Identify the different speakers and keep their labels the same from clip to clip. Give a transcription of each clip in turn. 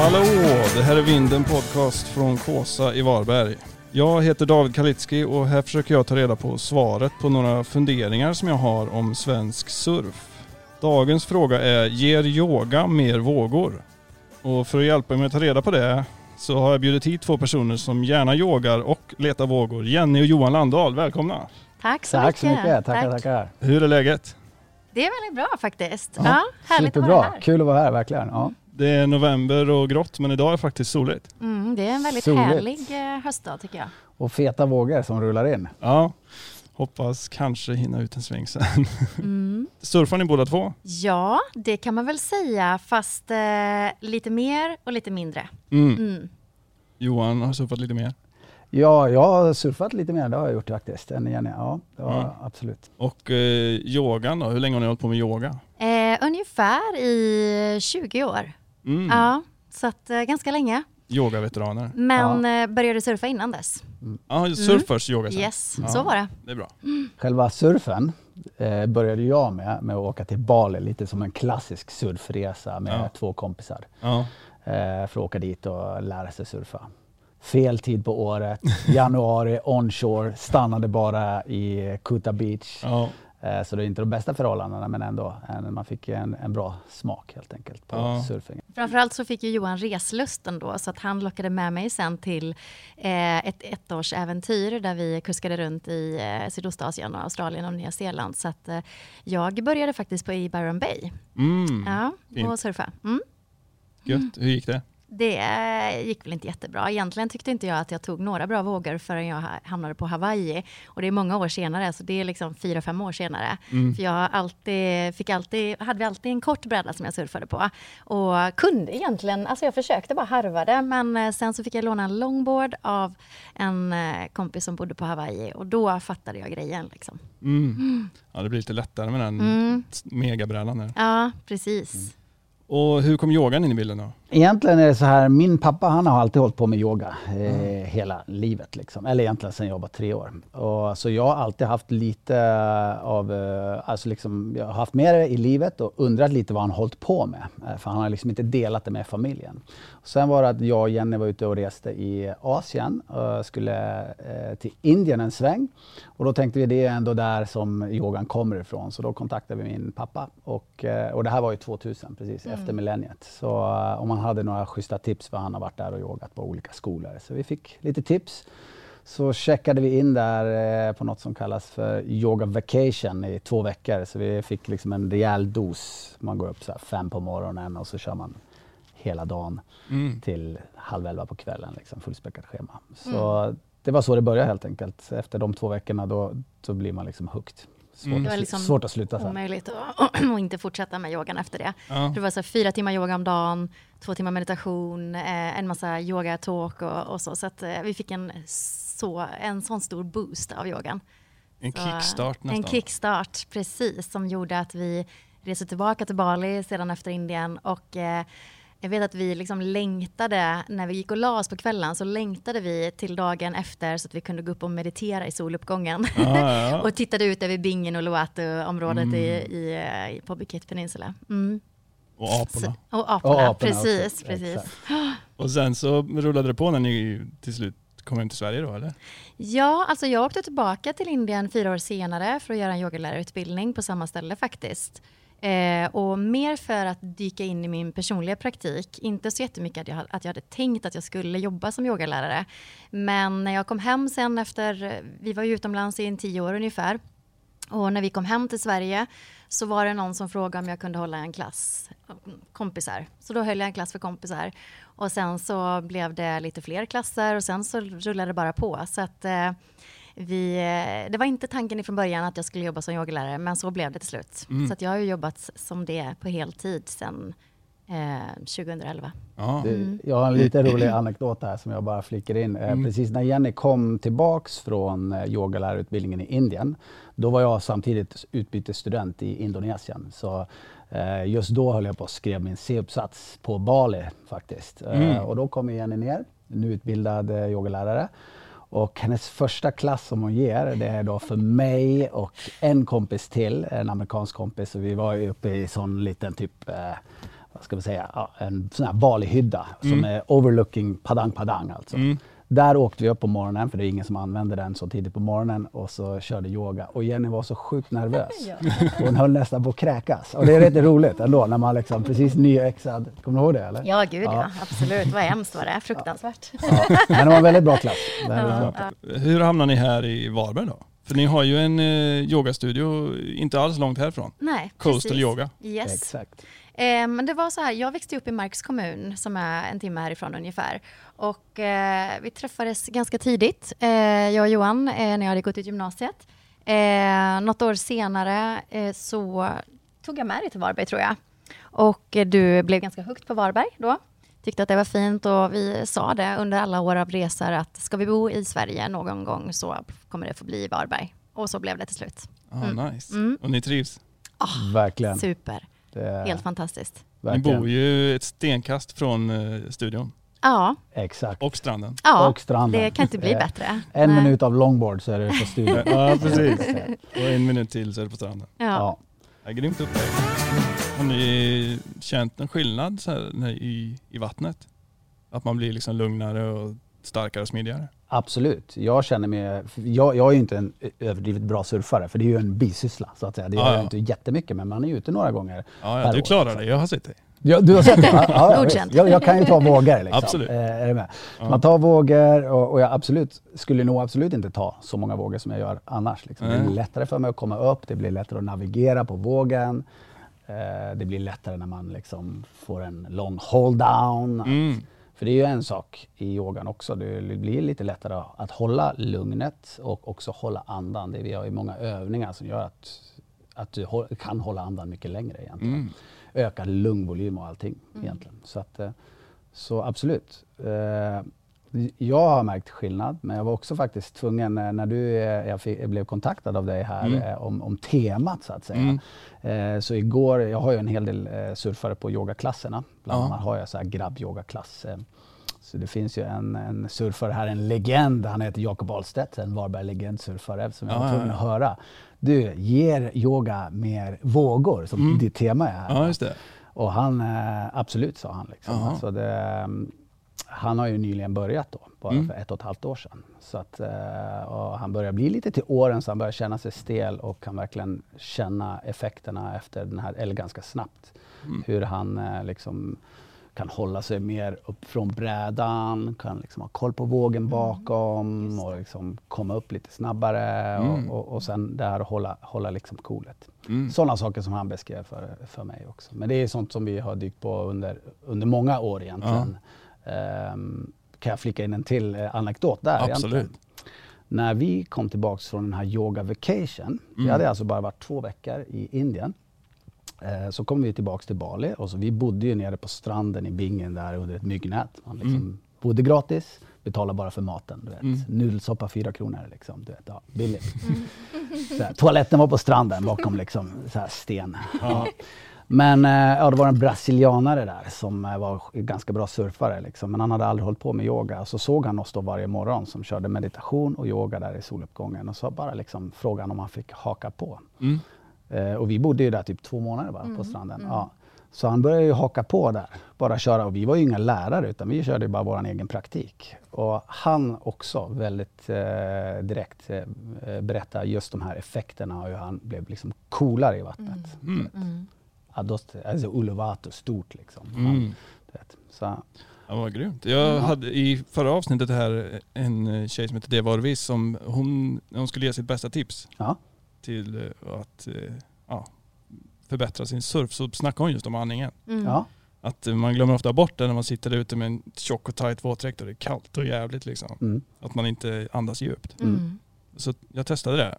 Speaker 1: Hallå! Det här är Vinden Podcast från Kåsa i Varberg. Jag heter David Kalitski och här försöker jag ta reda på svaret på några funderingar som jag har om svensk surf. Dagens fråga är, ger yoga mer vågor? Och för att hjälpa mig att ta reda på det så har jag bjudit hit två personer som gärna yogar och letar vågor. Jenny och Johan Landahl, välkomna!
Speaker 2: Tack så
Speaker 3: Tack
Speaker 2: mycket.
Speaker 3: så mycket, tackar,
Speaker 2: Tack.
Speaker 3: tackar.
Speaker 1: Hur är läget?
Speaker 2: Det är väldigt bra faktiskt.
Speaker 3: Ja,
Speaker 2: Ja, härligt att vara
Speaker 3: Superbra,
Speaker 2: här.
Speaker 3: kul att vara här verkligen. Ja.
Speaker 1: Det är november och grått men idag är faktiskt soligt.
Speaker 2: Mm, det är en väldigt
Speaker 3: Soligt.
Speaker 2: härlig eh, höstdag tycker jag.
Speaker 3: Och feta vågor som rullar in.
Speaker 1: Ja, hoppas kanske hinna ut en sväng sen.
Speaker 2: Mm.
Speaker 1: Surfar ni båda två?
Speaker 2: Ja, det kan man väl säga, fast eh, lite mer och lite mindre.
Speaker 1: Mm.
Speaker 2: Mm.
Speaker 1: Johan har surfat lite mer.
Speaker 3: Ja, jag har surfat lite mer, det har jag gjort faktiskt. Än Jenny. Ja,
Speaker 1: Ja.
Speaker 3: jag absolut.
Speaker 1: Och eh, yogan då, hur länge har ni hållit på med yoga?
Speaker 2: Eh, ungefär i 20 år.
Speaker 1: Mm.
Speaker 2: Ja, så att, eh, ganska länge.
Speaker 1: Yogaveteraner.
Speaker 2: Men eh, började surfa innan dess.
Speaker 1: Ja, surf först, yoga sen.
Speaker 2: Mm. Yes,
Speaker 1: Ja.
Speaker 2: så var det.
Speaker 1: Det är bra.
Speaker 3: Själva surfen eh, började jag med, med att åka till Bali, lite som en klassisk surfresa med
Speaker 1: Ja.
Speaker 3: två kompisar.
Speaker 1: Ja.
Speaker 3: Eh, för att åka dit och lära sig surfa. Fel tid på året, januari, onshore, stannade bara i Kuta Beach.
Speaker 1: Ja.
Speaker 3: Eh, Så det är inte de bästa förhållandena men ändå, man fick en, en bra smak helt enkelt på
Speaker 1: Ja.
Speaker 3: surfing.
Speaker 2: Framförallt så fick ju Johan reslusten då, så att han lockade med mig sen till eh, ett ettårsäventyr där vi kuskade runt i eh, Sydostasien, och Australien och Nya Zeeland. Så att eh, jag började faktiskt på i Byron Bay
Speaker 1: Mm.
Speaker 2: ja, och surfa. Mm.
Speaker 1: Gött. Hur gick det?
Speaker 2: Det gick väl inte jättebra. Egentligen tyckte inte jag att jag tog några bra vågor förrän jag ha- hamnade på Hawaii. Och det är många år senare, så det är liksom fyra, fem år senare.
Speaker 1: Mm.
Speaker 2: För jag alltid, fick alltid, hade alltid en kort bräda som jag surfade på. Och kunde egentligen, alltså jag försökte bara harva det, men eh, sen så fick jag låna en longboard av en eh, kompis som bodde på Hawaii. Och då fattade jag grejen. Liksom.
Speaker 1: Mm. Ja, det blir lite lättare med den
Speaker 2: Mm.
Speaker 1: megabrädan.
Speaker 2: Ja, precis.
Speaker 1: Och hur kom yogan in i bilden då?
Speaker 3: Egentligen är det så här, min pappa han har alltid hållit på med yoga eh, hela livet. Liksom. Eller egentligen sedan jag var tre år. Och, så jag har alltid haft lite av, eh, alltså liksom, jag har haft med det i livet och undrat lite vad han hållit på med. Eh, för han har liksom inte delat det med familjen. Sen var det att jag och Jenny var ute och reste i Asien och skulle eh, till Indien en sväng. Och då tänkte vi det är ändå där som yogan kommer ifrån. Så då kontaktade vi min pappa. Och, och det här var ju 2000, precis efter millenniet. Så om han hade några schyssta tips för han har varit där och yogat på olika skolor. Så vi fick lite tips. Så checkade vi in där eh, på något som kallas för yoga vacation i två veckor. Så vi fick liksom en rejäl dos. Man går upp så fem på morgonen och så kör man hela dagen
Speaker 1: Mm.
Speaker 3: till halv elva på kvällen. Liksom, fullspäckat schema. Så det var så det började helt enkelt. Efter de två veckorna då, då blir man liksom hooked. Svårt,
Speaker 1: Mm.
Speaker 2: Det var liksom
Speaker 3: svårt att sluta sen.
Speaker 2: Omöjligt att inte fortsätta med yogan efter det.
Speaker 1: Ja.
Speaker 2: Det var så fyra timmar yoga om dagen, två timmar meditation, eh, en massa yoga-talk och, och så. Så att eh, vi fick en, så, en sån stor boost av yogan.
Speaker 1: En
Speaker 2: Så,
Speaker 1: kickstart nästan.
Speaker 2: En kickstart, precis, som gjorde att vi reste tillbaka till Bali sedan efter Indien. Och eh, jag vet att vi liksom längtade, när vi gick och la oss på kvällen, så längtade vi till dagen efter så att vi kunde gå upp och meditera i soluppgången.
Speaker 1: Ja, ja,
Speaker 2: och tittade ut över Bingen och Loatu-området
Speaker 1: Mm.
Speaker 2: i, i, eh, i på Bukit Peninsula. Mm.
Speaker 1: Och aporna.
Speaker 2: Så, och aporna,
Speaker 3: Och aporna
Speaker 2: precis.
Speaker 3: också,
Speaker 2: precis.
Speaker 3: exakt.
Speaker 1: Och sen så rullade det på när ni till slut kom hem till Sverige då eller?
Speaker 2: Ja, alltså jag åkte tillbaka till Indien fyra år senare för att göra en yogalärarutbildning på samma ställe faktiskt. Eh, och mer för att dyka in i min personliga praktik. Inte så jättemycket att jag, att jag hade tänkt att jag skulle jobba som yogalärare. Men när jag kom hem sen efter, vi var ju utomlands i en tio år ungefär. Och när vi kom hem till Sverige så var det någon som frågade om jag kunde hålla en klass, kompisar. Så då höll jag en klass för kompisar. Och sen så blev det lite fler klasser och sen så rullade det bara på. Så att eh, vi, eh, det var inte tanken ifrån början att jag skulle jobba som yogalärare, men så blev det till slut.
Speaker 1: Mm.
Speaker 2: Så att jag har ju jobbat som det på heltid sedan eh, 2011.
Speaker 1: Ja.
Speaker 3: Det, jag har en lite rolig anekdot här som jag bara flickar in. Eh,
Speaker 1: Mm.
Speaker 3: Precis när Jenny kom tillbaks från eh, yogalärarutbildningen i Indien, då var jag samtidigt utbytesstudent i Indonesien. Så eh, just då höll jag på att skriva min C-uppsats på Bali faktiskt. Eh,
Speaker 1: Mm.
Speaker 3: och då kom Jenny ner, nu utbildad eh, yogalärare. Och hennes första klass som hon ger, det är då för mig och en kompis till, en amerikansk kompis. Och vi var ju uppe i sån liten typ, eh, vad ska vi säga, en sån här Bali-hydda
Speaker 1: Mm.
Speaker 3: som är overlooking Padang Padang alltså. Där åkte vi upp på morgonen, för det är ingen som använder den så tidigt på morgonen och så körde yoga. Och Jenny var så sjukt nervös. Hon höll nästan på att kräkas. Och det är rätt roligt ändå när man liksom precis nyexad. Kommer du ihåg det eller?
Speaker 2: Ja, gud ja.
Speaker 3: Ja.
Speaker 2: Absolut. Vad hemskt var det. Fruktansvärt.
Speaker 3: Ja. Men det var en väldigt bra klass. Bra.
Speaker 1: Hur hamnar ni här i Varberg då? För ni har ju en eh, yogastudio inte alls långt härifrån.
Speaker 2: Nej,
Speaker 1: Coastal
Speaker 2: precis.
Speaker 1: yoga.
Speaker 2: Yes.
Speaker 3: Exakt.
Speaker 2: Eh, men det var så här, jag växte upp i Marks kommun som är en timme härifrån ungefär. Och eh, vi träffades ganska tidigt, eh, jag och Johan, eh, när jag hade gått ut gymnasiet. Eh, något år senare eh, så tog jag med dig till Varberg tror jag. Och eh, du blev ganska högt på Varberg då. Tyckte att det var fint och vi sa det under alla år av resor att ska vi bo i Sverige någon gång så kommer det få bli i Varberg. Och så blev det till slut.
Speaker 1: Ah, Nice.
Speaker 2: Mm.
Speaker 1: Och ni trivs?
Speaker 3: Verkligen.
Speaker 2: Super,
Speaker 3: Det är
Speaker 2: helt fantastiskt.
Speaker 1: Ni
Speaker 3: verkligen.
Speaker 1: bor ju ett stenkast från eh, studion
Speaker 2: Ja,
Speaker 3: Exakt.
Speaker 1: och stranden.
Speaker 2: ja
Speaker 3: Och stranden.
Speaker 2: det kan inte bli bättre.
Speaker 3: En
Speaker 2: Nej.
Speaker 3: minut av longboard så är det på studion.
Speaker 1: Ja, precis. Och en minut till så är det på stranden.
Speaker 2: Ja.
Speaker 3: Ja.
Speaker 1: Ja, grymt upplägg. Har ni känt en skillnad så här, i, i vattnet? Att man blir liksom lugnare och starkare och smidigare?
Speaker 3: Absolut. Jag känner mig... Jag, jag är ju inte en överdrivet bra surfare, för det är ju en bisyssla. Så att säga. Det gör
Speaker 1: Ja,
Speaker 3: jag
Speaker 1: ja.
Speaker 3: inte jättemycket, men man är ju ute några gånger
Speaker 1: Ja, ja
Speaker 3: per
Speaker 1: du
Speaker 3: år,
Speaker 1: klarar det. Jag har sett dig.
Speaker 3: Ja, du har sett det? Ja, ja, jag, jag kan ju ta vågor. Liksom.
Speaker 1: Absolut.
Speaker 3: Eh, är du med?
Speaker 1: Ja.
Speaker 3: Man tar vågor och, och jag absolut, skulle nog absolut inte ta så många vågor som jag gör annars. Liksom. Det
Speaker 1: Nej.
Speaker 3: blir lättare för mig att komma upp, det blir lättare att navigera på vågen. Eh, det blir lättare när man liksom får en lång hold down.
Speaker 1: Mm.
Speaker 3: För det är ju en sak i yogan också. Det blir lite lättare att hålla lugnet och också hålla andan. Det vi har ju många övningar som gör att, att du kan hålla andan mycket längre egentligen.
Speaker 1: Mm.
Speaker 3: Ökad lungvolym och allting egentligen. Så, att, eh, så absolut. Jag har märkt skillnad, men jag var också faktiskt tvungen eh, när du, eh, jag fick, jag blev kontaktad av dig här
Speaker 1: Mm.
Speaker 3: eh, om, om temat så att säga.
Speaker 1: Mm.
Speaker 3: Så igår, jag har ju en hel del surfare på yogaklasserna. Bland
Speaker 1: Ja.
Speaker 3: annat har jag så här grabb-yogaklass. Så det finns ju en, en surfare här, en legend. Han heter Jakob Ahlstedt, en Varberg-legendsurfare som jag
Speaker 1: Ja,
Speaker 3: var
Speaker 1: ja,
Speaker 3: tvungen
Speaker 1: ja.
Speaker 3: att höra. Du, ger yoga mer vågor, som
Speaker 1: Mm.
Speaker 3: ditt tema är här.
Speaker 1: Ja.
Speaker 3: Och han, absolut sa han. Liksom. Alltså det, mm, han har ju nyligen börjat då, bara
Speaker 1: Mm.
Speaker 3: för ett och ett halvt år sedan. Så att, eh, han börjar bli lite till åren så han börjar känna sig stel och kan verkligen känna effekterna efter den här, eller ganska snabbt.
Speaker 1: Mm.
Speaker 3: Hur han eh, liksom kan hålla sig mer upp från brädan, kan liksom ha koll på vågen bakom och liksom komma upp lite snabbare
Speaker 1: Mm.
Speaker 3: och, och, och sen det här att hålla, hålla liksom coolet.
Speaker 1: Mm.
Speaker 3: Sådana saker som han beskrev för, för mig också. Men det är sånt som vi har dykt på under, under många år egentligen. Ehm, kan jag flika in en till eh, anekdot där?
Speaker 1: Absolut.
Speaker 3: Egentligen. När vi kom tillbaks från den här yoga vacation, vi
Speaker 1: Mm.
Speaker 3: hade alltså bara varit två veckor i Indien. Eh, så kom vi tillbaks till Bali och så vi bodde ju nere på stranden i Bingen där under ett myggnät. Man liksom
Speaker 1: Mm.
Speaker 3: bodde gratis, betalade bara för maten. Du vet.
Speaker 1: Mm.
Speaker 3: Nudelsoppa fyra kronor liksom. Du vet, ja, billigt. Så här, toaletten var på stranden bakom liksom, så här sten.
Speaker 1: Ja.
Speaker 3: Men eh, ja, det var en brasilianare där som eh, var ganska bra surfare. Liksom. Men han hade aldrig hållit på med yoga. Så såg han oss då varje morgon som körde meditation och yoga där i soluppgången. Och så bara liksom frågade han om han fick haka på.
Speaker 1: Mm.
Speaker 3: Eh, och vi bodde ju där typ två månader bara, på stranden. Ja. Så han började ju haka på där, bara köra. Och vi var ju inga lärare utan vi körde ju bara vår egen praktik. Och han också väldigt eh, direkt eh, berättade just de här effekterna och hur han blev liksom coolare i vattnet.
Speaker 1: Mm.
Speaker 2: Mm.
Speaker 3: Adost, alltså Uluwatu, stort liksom. Han,
Speaker 1: Mm.
Speaker 3: Så,
Speaker 1: Ja, vad grymt. Jag hade i förra avsnittet här en tjej som heter Deva Orvis som hon, hon skulle ge sitt bästa tips
Speaker 3: ja.
Speaker 1: till eh, att eh, ja, förbättra sin surf så snackade hon just om andningen.
Speaker 2: Mm.
Speaker 3: Ja.
Speaker 1: Att eh, man glömmer ofta bort det när man sitter ute med en tjock och tajt våtdräkt och det är kallt och jävligt liksom.
Speaker 3: Mm.
Speaker 1: Att man inte andas djupt.
Speaker 2: Mm.
Speaker 1: Så jag testade det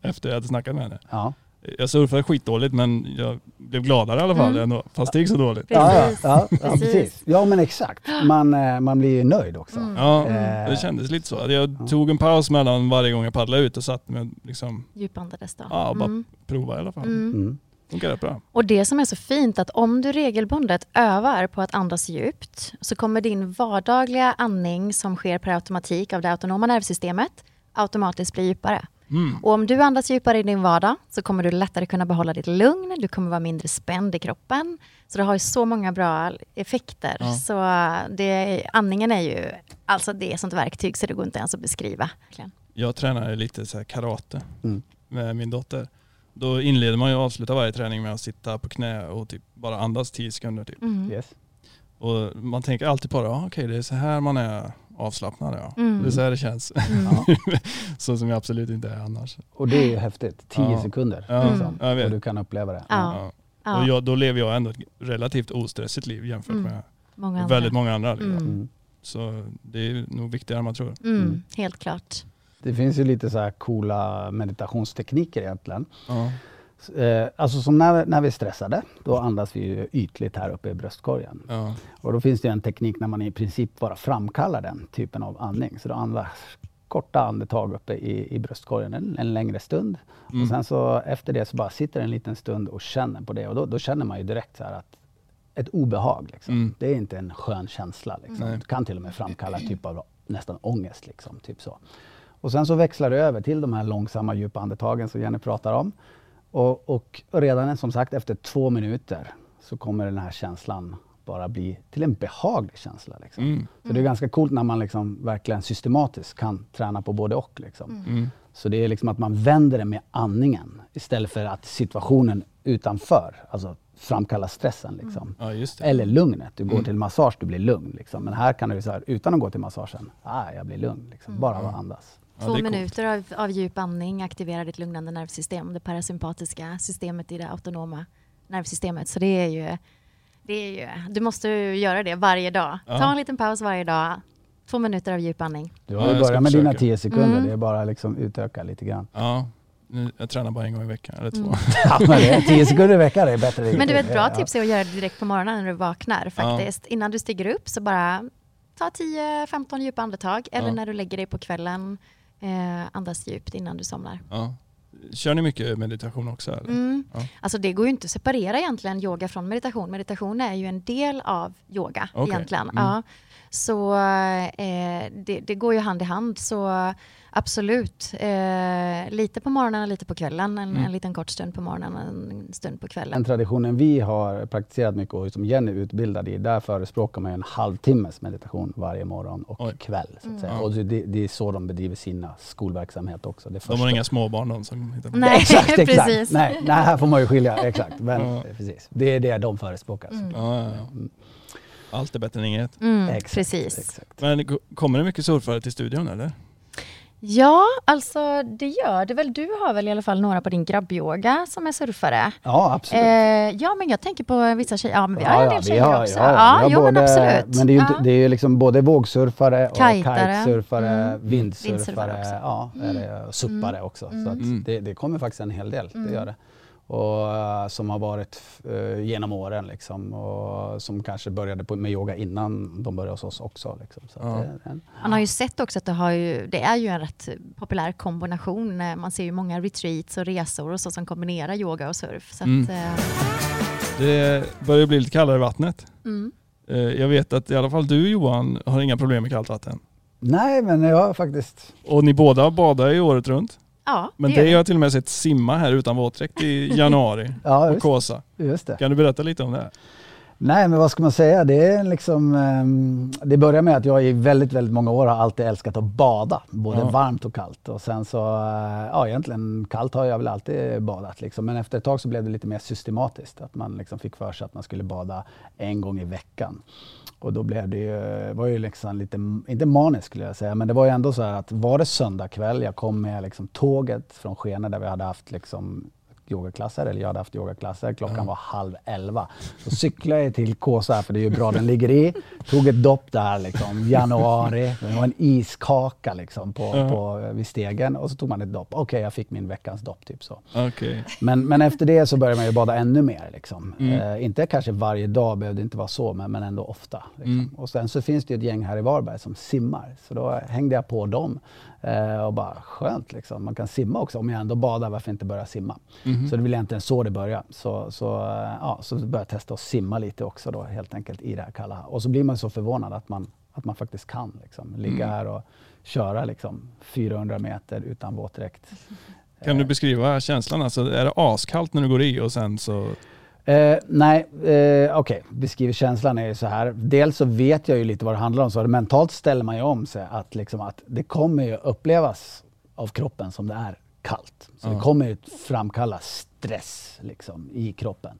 Speaker 1: efter jag hade snackat med henne.
Speaker 3: Ja.
Speaker 1: Jag surfade skitdåligt men jag blev gladare i alla fall
Speaker 2: Mm.
Speaker 1: ändå, fast det gick så dåligt.
Speaker 3: Ja, ja,
Speaker 2: Precis.
Speaker 3: ja, ja,
Speaker 2: Precis.
Speaker 3: precis. Ja men exakt. Man, eh, man blir ju nöjd också.
Speaker 2: Mm.
Speaker 1: Ja,
Speaker 3: Eh,
Speaker 1: det kändes lite så. Jag
Speaker 3: ja.
Speaker 1: tog en paus mellan varje gång jag paddlade ut och satt med liksom
Speaker 2: Djupandades då.
Speaker 1: Ja, bara
Speaker 2: Mm.
Speaker 1: prova i alla fall.
Speaker 2: Mm.
Speaker 3: Mm.
Speaker 1: Funkar rätt bra.
Speaker 2: Och det som är så fint att om du regelbundet övar på att andas djupt så kommer din vardagliga andning som sker per automatik av det autonoma nervsystemet automatiskt bli djupare.
Speaker 1: Mm.
Speaker 2: Och om du andas djupare i din vardag så kommer du lättare kunna behålla ditt lugn, du kommer vara mindre spänd i kroppen. Så det har ju så många bra effekter.
Speaker 1: Ja.
Speaker 2: Så det, andningen är ju, alltså det är ett sånt verktyg så det går inte ens att beskriva.
Speaker 1: Jag tränar lite så här karate
Speaker 3: Mm.
Speaker 1: med min dotter. Då inleder man ju och avslutar varje träning med att sitta på knä och typ bara andas 10 sekunder. Typ.
Speaker 2: Mm.
Speaker 3: Yes.
Speaker 1: Och man tänker alltid på det, ah, okej det är så här man är avslappnad. Ja.
Speaker 2: Mm.
Speaker 1: Det är så här det känns.
Speaker 2: Mm.
Speaker 1: Så som jag absolut inte är annars.
Speaker 3: Och det är ju häftigt. 10
Speaker 1: Ja.
Speaker 3: sekunder.
Speaker 1: Ja,
Speaker 3: Liksom.
Speaker 1: vet.
Speaker 3: Och du kan uppleva det.
Speaker 2: Ja.
Speaker 1: Ja.
Speaker 2: Ja,
Speaker 1: Och jag, då lever jag ändå ett relativt ostressigt liv jämfört
Speaker 2: Mm.
Speaker 1: med
Speaker 2: många
Speaker 1: väldigt många andra. Liksom.
Speaker 2: Mm.
Speaker 3: Mm.
Speaker 1: Så det är nog viktigare än man tror.
Speaker 2: Mm.
Speaker 3: Mm.
Speaker 2: Helt klart.
Speaker 3: Det finns ju lite så här coola meditationstekniker egentligen.
Speaker 1: Ja.
Speaker 3: Eh, alltså som när, när vi är stressade, då andas vi ju ytligt här uppe i bröstkorgen.
Speaker 1: Ja.
Speaker 3: Och då finns det en teknik när man i princip bara framkallar den typen av andning. Så då andas korta andetag uppe i, i bröstkorgen en, en längre stund.
Speaker 1: Mm.
Speaker 3: Och sen så efter det så bara sitter en liten stund och känner på det. Och då, då känner man ju direkt så här att ett obehag. Liksom.
Speaker 1: Mm.
Speaker 3: Det är inte en skön känsla. Liksom. Det kan till och med framkalla typ av nästan ångest. Liksom, typ så. Och sen så växlar det över till de här långsamma djupa andetagen som Jenny pratar om. Och, och redan som sagt efter två minuter så kommer den här känslan bara bli till en behaglig känsla. Liksom.
Speaker 1: Mm.
Speaker 3: Så det är ganska coolt när man liksom verkligen systematiskt kan träna på både och. Liksom.
Speaker 1: Mm.
Speaker 3: Så det är liksom att man vänder det med andningen istället för att situationen utanför alltså framkallar stressen. Liksom.
Speaker 1: Ja just det.
Speaker 3: Eller lugnet. Du går
Speaker 1: Mm.
Speaker 3: till massage, du blir lugn. Liksom. Men här kan du så här, utan att gå till massagen, ah, jag blir lugn. Liksom. Bara
Speaker 1: Ja.
Speaker 3: andas.
Speaker 1: Ja,
Speaker 2: Två
Speaker 1: coolt.
Speaker 2: minuter av, av djup andning aktiverar ditt lugnande nervsystem, det parasympatiska systemet i det autonoma nervsystemet. Så det är ju, det är ju du måste ju göra det varje dag.
Speaker 1: Ja.
Speaker 2: Ta en liten paus varje dag, två minuter av djup andning.
Speaker 3: Du
Speaker 1: Ja,
Speaker 3: har ju börjat med dina. 10 sekunder.
Speaker 2: Mm.
Speaker 3: Det är bara liksom utöka lite grann.
Speaker 1: Ja. Jag tränar bara en gång i veckan eller två.
Speaker 2: Mm.
Speaker 3: Ja, men det är 10 sekunder i veckan är bättre.
Speaker 2: Men du vet, bra
Speaker 3: Ja.
Speaker 2: tips är att göra det direkt på morgonen när du vaknar faktiskt. Innan du stiger upp så bara ta 10-15 djupa andetag eller
Speaker 1: Ja.
Speaker 2: när du lägger dig på kvällen, eh, andas djupt innan du somnar.
Speaker 1: Ja. Kör ni mycket meditation också?
Speaker 2: Mm.
Speaker 1: Ja.
Speaker 2: Alltså det går ju inte att separera egentligen yoga från meditation. Meditation är ju en del av yoga
Speaker 1: Okej.
Speaker 2: egentligen.
Speaker 1: Mm.
Speaker 2: Ja. Så eh, det, det går ju hand i hand. Så absolut, eh, lite på morgonen och lite på kvällen. En,
Speaker 1: Mm.
Speaker 2: en liten kort stund på morgonen och en stund på kvällen.
Speaker 3: Den traditionen vi har praktiserat mycket och som Jenny är utbildad i, där förespråkar man en halvtimmes meditation varje morgon och
Speaker 1: Oj.
Speaker 3: kväll. Så att
Speaker 2: Mm.
Speaker 3: säga.
Speaker 1: Ja.
Speaker 3: Och det, det är så de bedriver sina skolverksamhet också. Det
Speaker 1: De har inga småbarn de som hittar på
Speaker 2: Nej,
Speaker 3: exakt, exakt.
Speaker 2: precis.
Speaker 3: Nej, nej, här får man ju skilja. Exakt. Men,
Speaker 1: Ja.
Speaker 3: precis. Det är det de förespråkar.
Speaker 2: Mm.
Speaker 1: Ja, ja, ja. Allt är bättre än inget.
Speaker 2: Mm,
Speaker 3: Exakt,
Speaker 2: precis.
Speaker 3: Exakt.
Speaker 1: Men ko- kommer det mycket surfare till studion eller?
Speaker 2: Ja, alltså det gör det väl. Du har väl i alla fall några på din grabbyoga som är surfare?
Speaker 3: Ja, absolut.
Speaker 2: Eh, ja, men jag tänker på vissa tjejer. Ja, men vi har en del tjejer
Speaker 3: har-
Speaker 2: också.
Speaker 3: ja,
Speaker 2: Ja,
Speaker 3: har
Speaker 2: jo, men
Speaker 3: både-
Speaker 2: absolut.
Speaker 3: Men det är ju inte,
Speaker 2: ja.
Speaker 3: det är ju liksom både vågsurfare och
Speaker 2: Kajtare.
Speaker 3: kitesurfare,
Speaker 2: Mm.
Speaker 3: vindsurfare,
Speaker 2: Vindsurfare också.
Speaker 3: ja, det, och suppare också. Så att
Speaker 1: Mm.
Speaker 3: det, det kommer faktiskt en hel del,
Speaker 2: Mm.
Speaker 3: det gör det. Och eh, som har varit eh, genom åren liksom, och som kanske började på, med yoga innan de började hos oss också. Liksom. Så att
Speaker 1: Ja.
Speaker 3: det, det,
Speaker 2: Man har ju sett också att det, har ju, det är ju en rätt populär kombination. Eh, Man ser ju många retreats och resor och så som kombinerar yoga och surf. Så
Speaker 1: Mm.
Speaker 2: att, eh,
Speaker 1: Det börjar bli lite kallare i vattnet.
Speaker 2: mm.
Speaker 1: Jag vet att i alla fall du Johan har inga problem med kallt vatten.
Speaker 3: nej, men jag har faktiskt...
Speaker 1: Och ni båda badar ju året runt.
Speaker 2: Ja,
Speaker 1: Men
Speaker 2: det
Speaker 1: det har jag till och med sett simma här utan våtdräkt i januari
Speaker 3: Ja,
Speaker 1: på Kåsa.
Speaker 3: just det.
Speaker 1: Kan du berätta lite om det?
Speaker 3: Nej, men vad ska man säga? Det är liksom... ehm, det börjar med att jag i väldigt, väldigt många år har alltid älskat att bada. Både
Speaker 1: Ja.
Speaker 3: varmt och kallt. Och sen så, eh, ja egentligen kallt har jag väl alltid badat liksom. Men efter ett tag så blev det lite mer systematiskt. Att man liksom fick för sig att man skulle bada en gång i veckan. Och då blev det ju, var ju liksom lite, inte maniskt skulle jag säga, men det var ju ändå så här att var det söndag kväll, jag kom med liksom tåget från Skene där vi hade haft liksom yogaklasser, eller jag hade haft yogaklasser. Klockan
Speaker 1: Ja.
Speaker 3: var halv elva. Så cyklade jag till Kåsa, för det är ju bra den ligger i. Tog ett dopp där liksom, januari. Det var en iskaka liksom på,
Speaker 1: Ja.
Speaker 3: på, vid stegen och så tog man ett dopp. Okej, jag fick min veckans dopp. Typ så.
Speaker 1: Okej.
Speaker 3: Men, men efter det så började man ju bada ännu mer. Liksom.
Speaker 1: Mm.
Speaker 3: Eh, inte kanske varje dag, behövde inte vara så, men, men ändå ofta. Liksom.
Speaker 1: Mm.
Speaker 3: Och sen så finns det ju ett gäng här i Varberg som simmar. Så då hängde jag på dem. Eh, och bara skönt liksom. Man kan simma också. Om jag ändå badar, varför inte börja simma?
Speaker 1: Mhm.
Speaker 3: Så det vill egentligen så det började. Så, så, eh, ja, så började jag testa att simma lite också då helt enkelt i det här kalla. Och så blir man så förvånad att man att man faktiskt kan liksom, ligga
Speaker 1: Mm.
Speaker 3: här och köra liksom, 400 meter utan våtdräkt.
Speaker 1: Kan du
Speaker 3: Eh,
Speaker 1: beskriva känslan? Alltså, är det askallt när du går i och sen så...
Speaker 3: Eh, nej, eh, okej. Beskriv känslan är ju så här. Dels så vet jag ju lite vad det handlar om. Så mentalt ställer man ju om sig att, liksom, att det kommer ju upplevas av kroppen som det är kallt. Så
Speaker 1: Ja.
Speaker 3: det kommer ju framkalla stress liksom, i kroppen.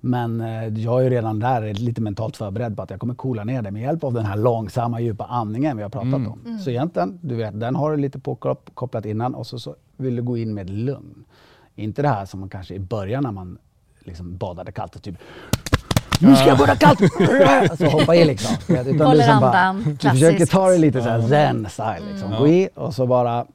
Speaker 3: Men eh, jag är ju redan där lite mentalt förberedd på att jag kommer coola ner det med hjälp av den här långsamma djupa andningen vi har pratat
Speaker 1: Mm.
Speaker 3: om. Så egentligen, du vet, den har du lite påkopplat innan och så, så vill du gå in med lugn. Inte det här som man kanske i början när man liksom badade kallt och typ nu ska jag bada kallt! Alltså hoppa i liksom. Utan
Speaker 2: Håller
Speaker 3: du som bara-
Speaker 2: andan,
Speaker 3: Du försöker
Speaker 2: klassiskt.
Speaker 3: ta det lite så här zen style liksom.
Speaker 1: Mm.
Speaker 3: Gå i och så bara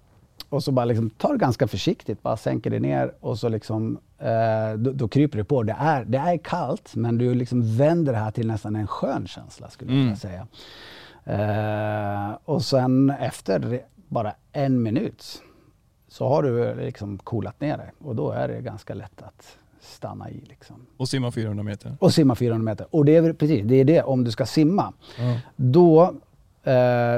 Speaker 3: och så bara liksom, ta det ganska försiktigt, bara sänker det ner och så liksom, eh, då, då kryper det på. Det är, det är kallt men du liksom vänder det här till nästan en skön känsla skulle jag
Speaker 1: Mm.
Speaker 3: vilja säga. Eh, och sen efter bara en minut så har du liksom coolat ner dig och då är det ganska lätt att stanna i. Liksom.
Speaker 1: Och simma 400 meter?
Speaker 3: Och simma 400 meter. Och det är precis, det är det om du ska simma.
Speaker 1: Ja.
Speaker 3: Då,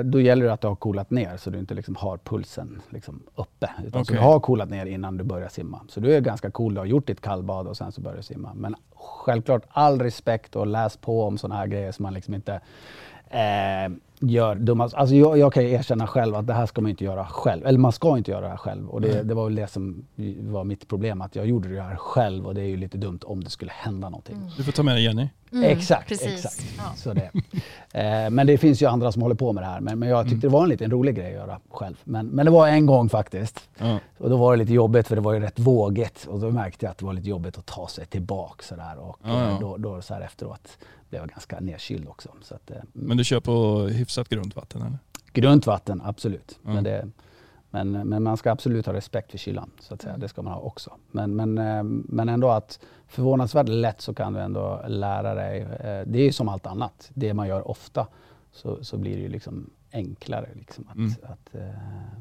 Speaker 3: då gäller det att du har coolat ner så du inte liksom har pulsen liksom uppe. Utan så
Speaker 1: Okej.
Speaker 3: du har coolat ner innan du börjar simma. Så du är ganska cool, du har gjort ditt kallbad och sen så börjar du simma. Men självklart all respekt och läs på om sådana här grejer som man liksom inte eh, gör dumma... Alltså jag, jag kan erkänna själv att det här ska man inte göra själv. Eller man ska inte göra det här själv. Och det,
Speaker 1: Mm.
Speaker 3: det var väl det som var mitt problem, att jag gjorde det här själv och det är ju lite dumt om det skulle hända någonting.
Speaker 1: Du får ta med dig Jenny.
Speaker 2: Mm,
Speaker 3: exakt,
Speaker 2: precis.
Speaker 3: exakt.
Speaker 2: Ja.
Speaker 3: Så det. Eh, men det finns ju andra som håller på med det här. Men, men jag tyckte det var en liten rolig grej att göra själv. Men, men det var en gång faktiskt.
Speaker 1: Ja.
Speaker 3: Och då var det lite jobbigt för det var ju rätt vågigt. Och då märkte jag att det var lite jobbigt att ta sig tillbaka sådär. Och
Speaker 1: Ja, ja.
Speaker 3: Då, då så här efteråt blev jag ganska nedkyld också. Så att, eh,
Speaker 1: Men du kör på hyfsat grunt vatten eller?
Speaker 3: Grunt vatten, absolut. Men, det, men, men man ska absolut ha respekt för kylan. Så att säga.
Speaker 2: Mm.
Speaker 3: Det ska man ha också. Men, men, eh, men ändå att förvånansvärt lätt så kan du ändå lära dig. eh, Det är ju som allt annat. Det man gör ofta så, så blir det ju liksom enklare. Liksom att,
Speaker 1: Mm.
Speaker 3: att, eh,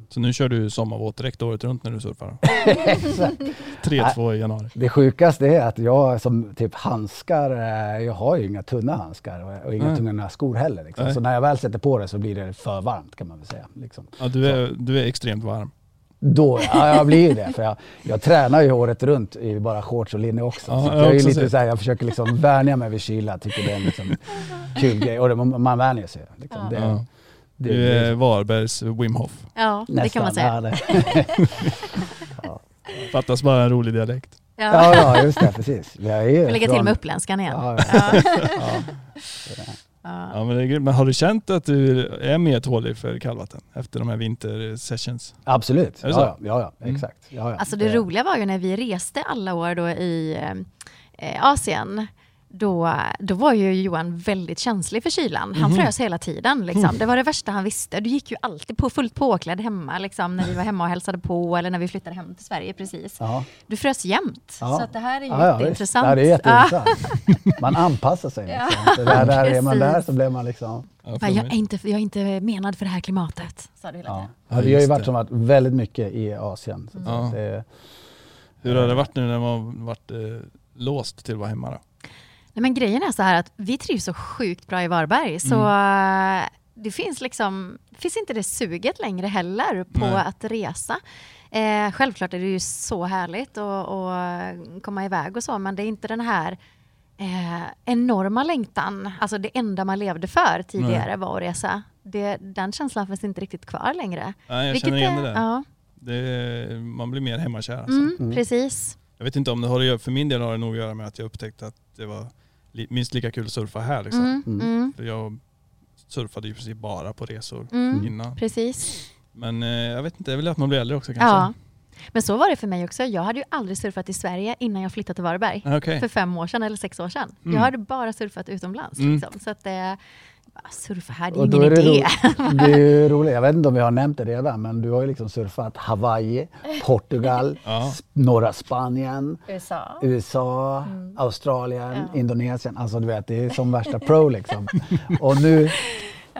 Speaker 1: Så nu kör du sommarvåtdräkt året runt när du surfar?
Speaker 3: exakt.
Speaker 1: 3-2 i januari.
Speaker 3: Det sjukaste är att jag som typ handskar, eh, jag har ju inga tunna handskar och, och inga
Speaker 1: Nej.
Speaker 3: tunna skor heller. Liksom. Så när jag väl sätter på det så blir det för varmt kan man väl säga. Liksom.
Speaker 1: Ja, du, är, du är extremt varm.
Speaker 3: Då, ja, jag blir ju det. För jag, jag tränar ju året runt i bara shorts och linne också.
Speaker 1: Ja,
Speaker 3: så
Speaker 1: jag
Speaker 3: är
Speaker 1: också
Speaker 3: lite så här, jag försöker liksom vänja mig vid kyla. Tycker det är en liksom kul grej. Och det, man, vänjer sig. Liksom.
Speaker 1: Ja.
Speaker 3: det,
Speaker 1: Du är Varbergs Wim Hof.
Speaker 2: Ja, det kan man säga.
Speaker 3: Ja,
Speaker 1: Fattas bara en rolig dialekt.
Speaker 2: Ja.
Speaker 3: ja, just det. Precis. Jag är
Speaker 2: lägga till med uppländskan igen.
Speaker 3: Ja,
Speaker 2: Ja.
Speaker 3: ja.
Speaker 1: men, det är grymt. men har du känt att du är mer tålig för kallvatten efter de här vintersessions?
Speaker 3: Absolut. Ja, ja, ja,
Speaker 1: Mm.
Speaker 3: exakt. Ja, ja.
Speaker 2: Alltså det roliga var ju när vi reste alla år då i eh, Asien. Då, då var ju Johan väldigt känslig för kylan. Han
Speaker 1: Mhm.
Speaker 2: frös hela tiden. Liksom. Det var det värsta han visste. Du gick ju alltid på fullt påklädd hemma liksom, när vi var hemma och hälsade på eller när vi flyttade hem till Sverige precis.
Speaker 3: Ja.
Speaker 2: Du frös jämt.
Speaker 3: Ja.
Speaker 2: Så att det här är ju
Speaker 3: Ja,
Speaker 2: jätteintressant.
Speaker 3: Ja, det är jätteintressant. Man anpassar sig.
Speaker 2: Ja.
Speaker 3: Liksom. Så där, där är man där så blir man liksom...
Speaker 2: Jag, är inte, jag är inte menad för det här klimatet. Sa du hela
Speaker 3: Ja.
Speaker 2: tiden.
Speaker 3: Ja, vi har ju varit
Speaker 1: det.
Speaker 3: som varit väldigt mycket i Asien. Så
Speaker 1: Ja.
Speaker 3: att det,
Speaker 1: Hur har det varit nu när man har varit eh, låst till att vara hemma då?
Speaker 2: Nej, men grejen är så här att vi trivs så sjukt bra i Varberg så
Speaker 1: Mm.
Speaker 2: eh, det finns liksom, finns inte det suget längre heller på
Speaker 1: Nej.
Speaker 2: att resa. Eh, självklart är det ju så härligt att komma iväg och så men det är inte den här eh, enorma längtan, alltså det enda man levde för tidigare var att resa. Det, den känslan finns inte riktigt kvar längre.
Speaker 1: Nej, jag
Speaker 2: Vilket
Speaker 1: känner igen
Speaker 2: är-
Speaker 1: det där.
Speaker 2: Ja,
Speaker 1: Det man blir mer hemmakär alltså.
Speaker 2: mm,
Speaker 3: Mm.
Speaker 2: precis.
Speaker 1: Jag vet inte om det har att göra, för min del har det nog att göra med att jag upptäckte att det var minst lika kul att surfa här. Liksom.
Speaker 2: Mm,
Speaker 3: Mm.
Speaker 2: mm,
Speaker 1: För jag surfade ju precis bara på resor
Speaker 2: mm,
Speaker 1: innan.
Speaker 2: precis.
Speaker 1: Men eh, jag vet inte, det är väl att man blir äldre också kanske?
Speaker 2: Ja. Men så var det för mig också. Jag hade ju aldrig surfat i Sverige innan jag flyttade till Varberg.
Speaker 1: Ah, Okej.
Speaker 2: För fem år sedan eller sex år sedan.
Speaker 1: Mm.
Speaker 2: Jag hade bara surfat utomlands.
Speaker 1: Mm.
Speaker 2: Liksom. Så att det, bara surfa här, det är
Speaker 3: och då
Speaker 2: ingen
Speaker 3: är det,
Speaker 2: idé.
Speaker 3: ro, det är ju roligt. Jag vet inte om vi har nämnt det redan, men du har ju liksom surfat Hawaii, Portugal,
Speaker 1: Ja.
Speaker 3: norra Spanien,
Speaker 2: USA.
Speaker 3: USA, Australien,
Speaker 2: Mm. Ja.
Speaker 3: Indonesien. Alltså du vet, det är som värsta pro liksom. Och nu,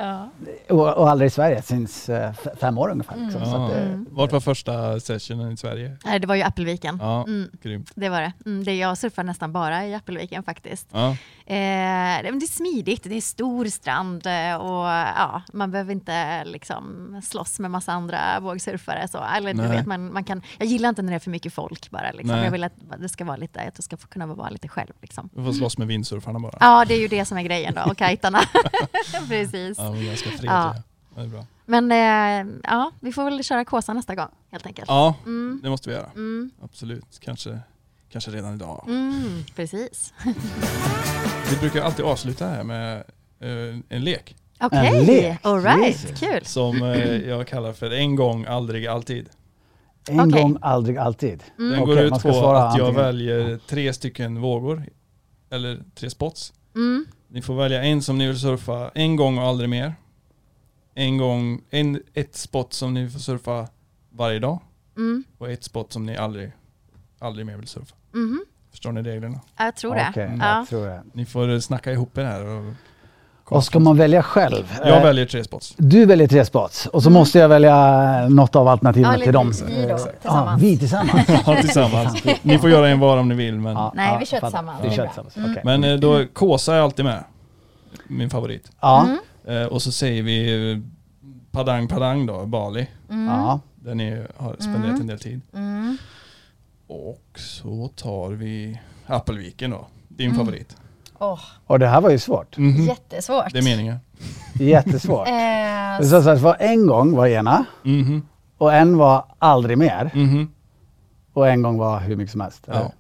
Speaker 2: Ja.
Speaker 3: Och, och aldrig i Sverige, sinns eh, fem år ungefär. Liksom. Så
Speaker 1: Ja.
Speaker 3: att, eh,
Speaker 2: Mm.
Speaker 1: Vart var första sessionen i Sverige?
Speaker 2: Nej, det var ju Appelviken.
Speaker 1: Ja,
Speaker 2: Mm,
Speaker 1: grymt.
Speaker 2: det var det. Mm, det. Jag surfar nästan bara i Appelviken faktiskt.
Speaker 1: Ja.
Speaker 2: Eh, det det är smidigt, det är stor strand eh, och ja, man behöver inte liksom slåss med massa andra vågsurfare. Så. Eller, du vet, man, man kan, jag gillar inte när det är för mycket folk bara. Liksom. Jag vill att det ska vara lite, att jag ska få kunna vara lite själv. Liksom.
Speaker 1: Du får slåss med vindsurfarna bara.
Speaker 2: Ja, det är ju det som är grejen då, och kajtarna. Precis.
Speaker 1: Ja, de är ganska fredliga.
Speaker 2: Ja.
Speaker 1: Det är bra.
Speaker 2: Men eh, ja, vi får väl köra Kåsa nästa gång helt enkelt.
Speaker 1: Ja,
Speaker 2: Mm,
Speaker 1: det måste vi göra.
Speaker 2: mm,
Speaker 1: Absolut. Kanske, kanske redan idag.
Speaker 2: mm, precis.
Speaker 1: Vi brukar alltid avsluta här med eh, en lek
Speaker 2: Okej,
Speaker 3: lek,
Speaker 2: all right,
Speaker 3: Jesus.
Speaker 2: kul.
Speaker 1: som eh, jag kallar för en gång, aldrig, alltid.
Speaker 3: En
Speaker 2: Okej.
Speaker 3: gång, aldrig, alltid.
Speaker 2: Mm.
Speaker 1: Den går ut
Speaker 3: man ska
Speaker 1: på att jag
Speaker 3: antingen.
Speaker 1: väljer tre stycken vågor, eller tre spots.
Speaker 2: Mm.
Speaker 1: Ni får välja en som ni vill surfa en gång och aldrig mer. En gång, en, ett spot som ni får surfa varje dag
Speaker 2: Mm.
Speaker 1: och ett spot som ni aldrig, aldrig mer vill surfa.
Speaker 2: Mhm.
Speaker 1: Förstår ni reglerna?
Speaker 2: Jag tror det.
Speaker 3: Okej,
Speaker 2: Ja.
Speaker 3: jag tror det.
Speaker 1: Ni får snacka ihop er här. Och,
Speaker 3: Och ska man välja själv?
Speaker 1: jag
Speaker 3: Eh,
Speaker 1: väljer tre spots.
Speaker 3: Du väljer tre spots och så
Speaker 2: Mm.
Speaker 3: måste jag välja något av alternativen
Speaker 2: Ja,
Speaker 3: till dem.
Speaker 2: vi då, tillsammans.
Speaker 3: Ja, vi tillsammans.
Speaker 1: Ja, tillsammans. Ni får göra en var om ni vill. Men,
Speaker 3: Ja,
Speaker 2: Nej, vi kör tillsammans.
Speaker 3: Vi kör tillsammans,
Speaker 2: Mm.
Speaker 3: okej.
Speaker 1: men eh, då, Kåsa är alltid med. Min favorit.
Speaker 3: Ja,
Speaker 2: Mm.
Speaker 1: Eh, och så säger vi Padang Padang då, Bali.
Speaker 2: Mm.
Speaker 3: ja.
Speaker 1: Där ni har spenderat
Speaker 2: Mm.
Speaker 1: en del tid.
Speaker 2: Mm.
Speaker 1: Och så tar vi Appelviken då. Din
Speaker 2: Mm.
Speaker 1: favorit.
Speaker 2: Åh,
Speaker 3: Och det här var ju svårt.
Speaker 1: Mhm.
Speaker 2: jättesvårt.
Speaker 1: Det är meningen.
Speaker 3: Jättesvårt.
Speaker 2: Eh,
Speaker 3: Så, att var en gång var ena
Speaker 1: Mhm.
Speaker 3: och en var aldrig mer
Speaker 1: Mhm.
Speaker 3: och en gång var hur mycket som helst.
Speaker 1: Ja.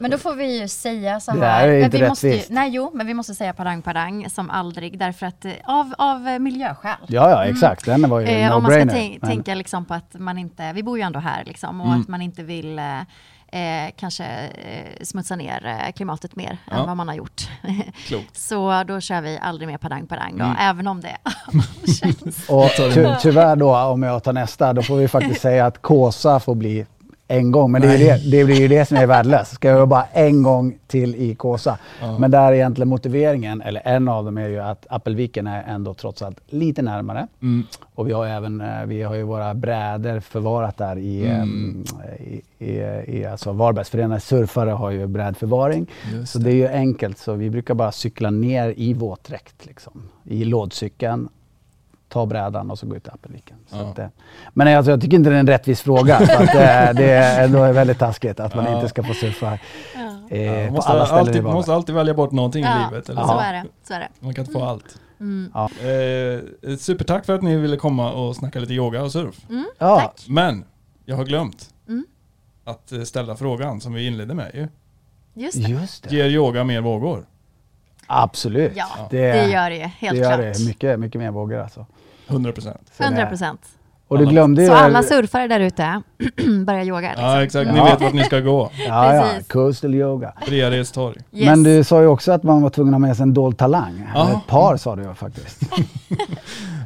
Speaker 2: men då får vi ju säga så
Speaker 3: Det
Speaker 2: här.
Speaker 3: här är
Speaker 2: Men
Speaker 3: inte
Speaker 2: vi måste ju, nej, jo, men vi måste säga padang padang som aldrig därför att eh, av, av eh, miljöskäl.
Speaker 3: Ja, ja, exakt. Den var ju
Speaker 2: Eh, om man ska
Speaker 3: no-brainer. Men-
Speaker 2: tänka liksom på att man inte, vi bor ju ändå här liksom, och
Speaker 1: Mm.
Speaker 2: att man inte vill eh, kanske eh, smutsa ner eh, klimatet mer
Speaker 1: Ja.
Speaker 2: än vad man har gjort.
Speaker 1: Klokt.
Speaker 2: Så då kör vi aldrig mer padang padang då,
Speaker 1: Mm.
Speaker 2: även om det känns.
Speaker 3: Och ty tyvärr då, om jag tar nästa, då får vi faktiskt säga att Kåsa får bli en gång. Men det, är det, det blir ju det som är värdelöst. Ska jag bara en gång till i Kåsa.
Speaker 1: Ja.
Speaker 3: Men där är egentligen motiveringen, eller en av dem är ju att Appelviken är ändå trots allt lite närmare.
Speaker 1: Mm.
Speaker 3: Och vi har, även, eh, vi har ju våra brädor förvarat där i,
Speaker 1: Mm.
Speaker 3: em, i, i, i alltså Varbergs förenade surfare har ju brädförvaring.
Speaker 1: Just
Speaker 3: Så det är ju enkelt, så vi brukar bara cykla ner i våtdräkt liksom. I lådcykeln, ta brädan och så gå ut till Appelviken.
Speaker 1: Ja.
Speaker 3: att, eh, men alltså, jag tycker inte det är en rättvis fråga. för att, eh, det är ändå väldigt taskigt att man
Speaker 1: Ja.
Speaker 3: inte ska få surfa
Speaker 1: Ja,
Speaker 3: eh,
Speaker 1: man
Speaker 3: på
Speaker 1: måste,
Speaker 3: alla ställen i
Speaker 1: alltid, man måste alltid välja bort någonting
Speaker 2: Ja,
Speaker 1: i livet. Eller
Speaker 2: så
Speaker 1: så.
Speaker 2: är det. Så är det.
Speaker 1: Man kan inte få allt.
Speaker 2: Mm.
Speaker 3: Ja.
Speaker 1: Eh, supertack för att ni ville komma och snacka lite yoga och surf.
Speaker 2: Mm,
Speaker 3: Ja.
Speaker 2: Tack.
Speaker 1: Men jag har glömt
Speaker 2: Mm.
Speaker 1: att eh, ställa frågan som vi inledde med. Ju.
Speaker 2: Just det.
Speaker 3: Just det.
Speaker 1: Ger yoga mer vågor?
Speaker 3: Absolut.
Speaker 2: Ja,
Speaker 3: Det-
Speaker 2: det, gör det ju, helt
Speaker 3: det gör
Speaker 2: klart.
Speaker 3: det. Mycket, mycket mer vågor alltså.
Speaker 1: 100 procent.
Speaker 3: Så det-
Speaker 2: 100 procent.
Speaker 3: Och du glömde ju...
Speaker 2: Så alla surfare där ute, börja yoga. Liksom.
Speaker 1: Ja exakt, ni
Speaker 3: Ja.
Speaker 1: vet vart ni ska gå.
Speaker 3: Ja, ja.
Speaker 2: Precis.
Speaker 3: Coastal yoga.
Speaker 1: Torg.
Speaker 2: Yes.
Speaker 3: Men du sa ju också att man var tvungen att ha med sig en dold talang.
Speaker 1: Ja.
Speaker 3: Ett par sa du ju faktiskt.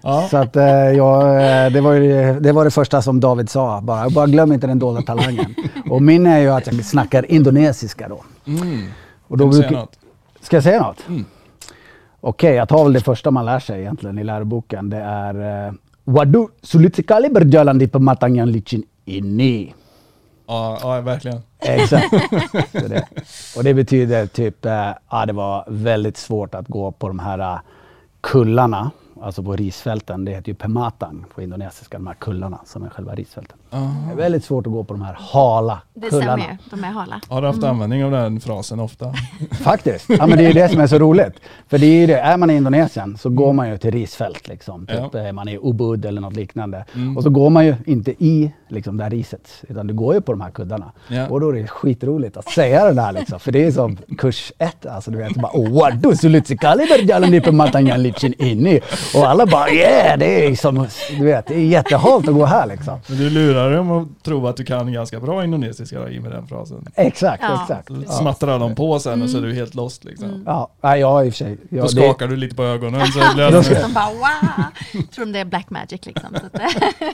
Speaker 1: Ja.
Speaker 3: Så att eh, jag, eh, det, var ju, det- var det första som David sa. Bara, bara glöm inte den dolda talangen. Och min är ju att jag snackar indonesiska då.
Speaker 1: Mm.
Speaker 3: Och då
Speaker 1: Kan du säga
Speaker 3: brukar,
Speaker 1: något?
Speaker 3: ska jag säga något?
Speaker 1: Mm.
Speaker 3: Okej, jag tar väl det första man lär sig egentligen i läroboken. Det är eh, Wadu sulit sekali berjalan di pematang yang licin ini.
Speaker 1: Ja, ja, verkligen.
Speaker 3: Exakt. Det. Och det betyder typ, eh, ja det var väldigt svårt att gå på de här eh, kullarna, alltså på risfälten. Det heter ju pematang på indonesiska, de här kullarna som är själva risfälten.
Speaker 1: Ja.
Speaker 3: Det är väldigt svårt att gå på de här hala
Speaker 2: Det stämmer
Speaker 3: kullarna.
Speaker 2: ju, de är hala.
Speaker 1: Har du haft användning av den frasen ofta?
Speaker 3: Faktiskt. Ja, men det är det som är så roligt. För det är ju det, är man i Indonesien så går man ju till risfält. Liksom. Typ,
Speaker 1: Ja.
Speaker 3: eh, Man är i Ubud eller något liknande.
Speaker 1: Mm.
Speaker 3: Och så går man ju inte i liksom, det här riset, utan du går ju på de här kuddarna.
Speaker 1: Ja.
Speaker 3: Och då är det skitroligt att säga det där liksom. För det är som kurs ett. Alltså du vet, bara Wadu sulitsikali berjalan di licin ini. Och alla bara yeah, det är som, du vet, det är jättehalt att gå här liksom.
Speaker 1: Men du lurar lurar dem att tro att du kan ganska bra indonesiska då, i med den frasen.
Speaker 3: Exakt,
Speaker 2: Ja.
Speaker 3: exakt.
Speaker 1: Så
Speaker 2: Ja.
Speaker 1: smattrar de på sen och så är
Speaker 2: Mm.
Speaker 1: du helt lost liksom.
Speaker 2: Mm.
Speaker 3: Ja, jag i och för sig.
Speaker 1: Då
Speaker 3: Jag, det,
Speaker 1: skakar du lite på ögonen så blir
Speaker 3: Då
Speaker 1: det
Speaker 3: ska-
Speaker 2: De bara wow! Tror de det är black magic liksom. Så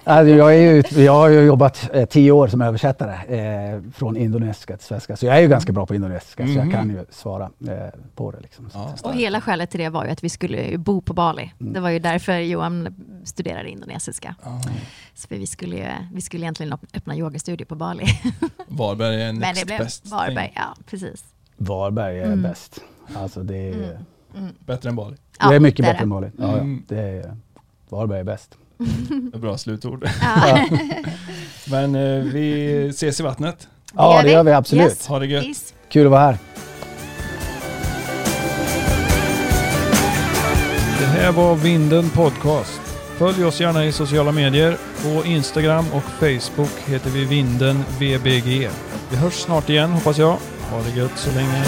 Speaker 3: alltså, jag, är ju, ut- jag har ju jobbat eh, tio år som översättare eh, från indonesiska till svenska. Så jag är ju ganska bra på indonesiska, så
Speaker 1: Mhm.
Speaker 3: jag kan ju svara eh, på det. Liksom.
Speaker 1: Ja.
Speaker 2: och hela skälet till det var ju att vi skulle bo på Bali.
Speaker 3: Mm.
Speaker 2: Det var ju därför Johan studerade indonesiska.
Speaker 1: Ja.
Speaker 2: Så vi skulle, ju, vi skulle egentligen öpp- öppna yogastudio på Bali.
Speaker 1: Varberg är
Speaker 2: Men
Speaker 1: next
Speaker 2: det blev
Speaker 1: best
Speaker 2: Varberg, ja precis.
Speaker 3: Varberg är
Speaker 2: Mm.
Speaker 3: bäst. Alltså det är,
Speaker 2: Mm. Mm.
Speaker 1: Bättre än Bali.
Speaker 3: det är mycket
Speaker 2: det
Speaker 3: bättre än Mali. Ja,
Speaker 1: Mm.
Speaker 3: ja. Det är, Varberg är bäst.
Speaker 1: Ett bra slutord.
Speaker 2: Ja.
Speaker 1: Men eh, vi ses i vattnet.
Speaker 3: Ja,
Speaker 2: gör
Speaker 3: det
Speaker 2: vi.
Speaker 3: gör vi absolut.
Speaker 2: Yes.
Speaker 1: Ha det gött.
Speaker 2: Peace.
Speaker 3: Kul att vara här.
Speaker 1: Det här var Vinden Podcast. Följ oss gärna i sociala medier. På Instagram och Facebook heter vi Vinden VBG. Vi hörs snart igen hoppas jag. Ha det gött så länge.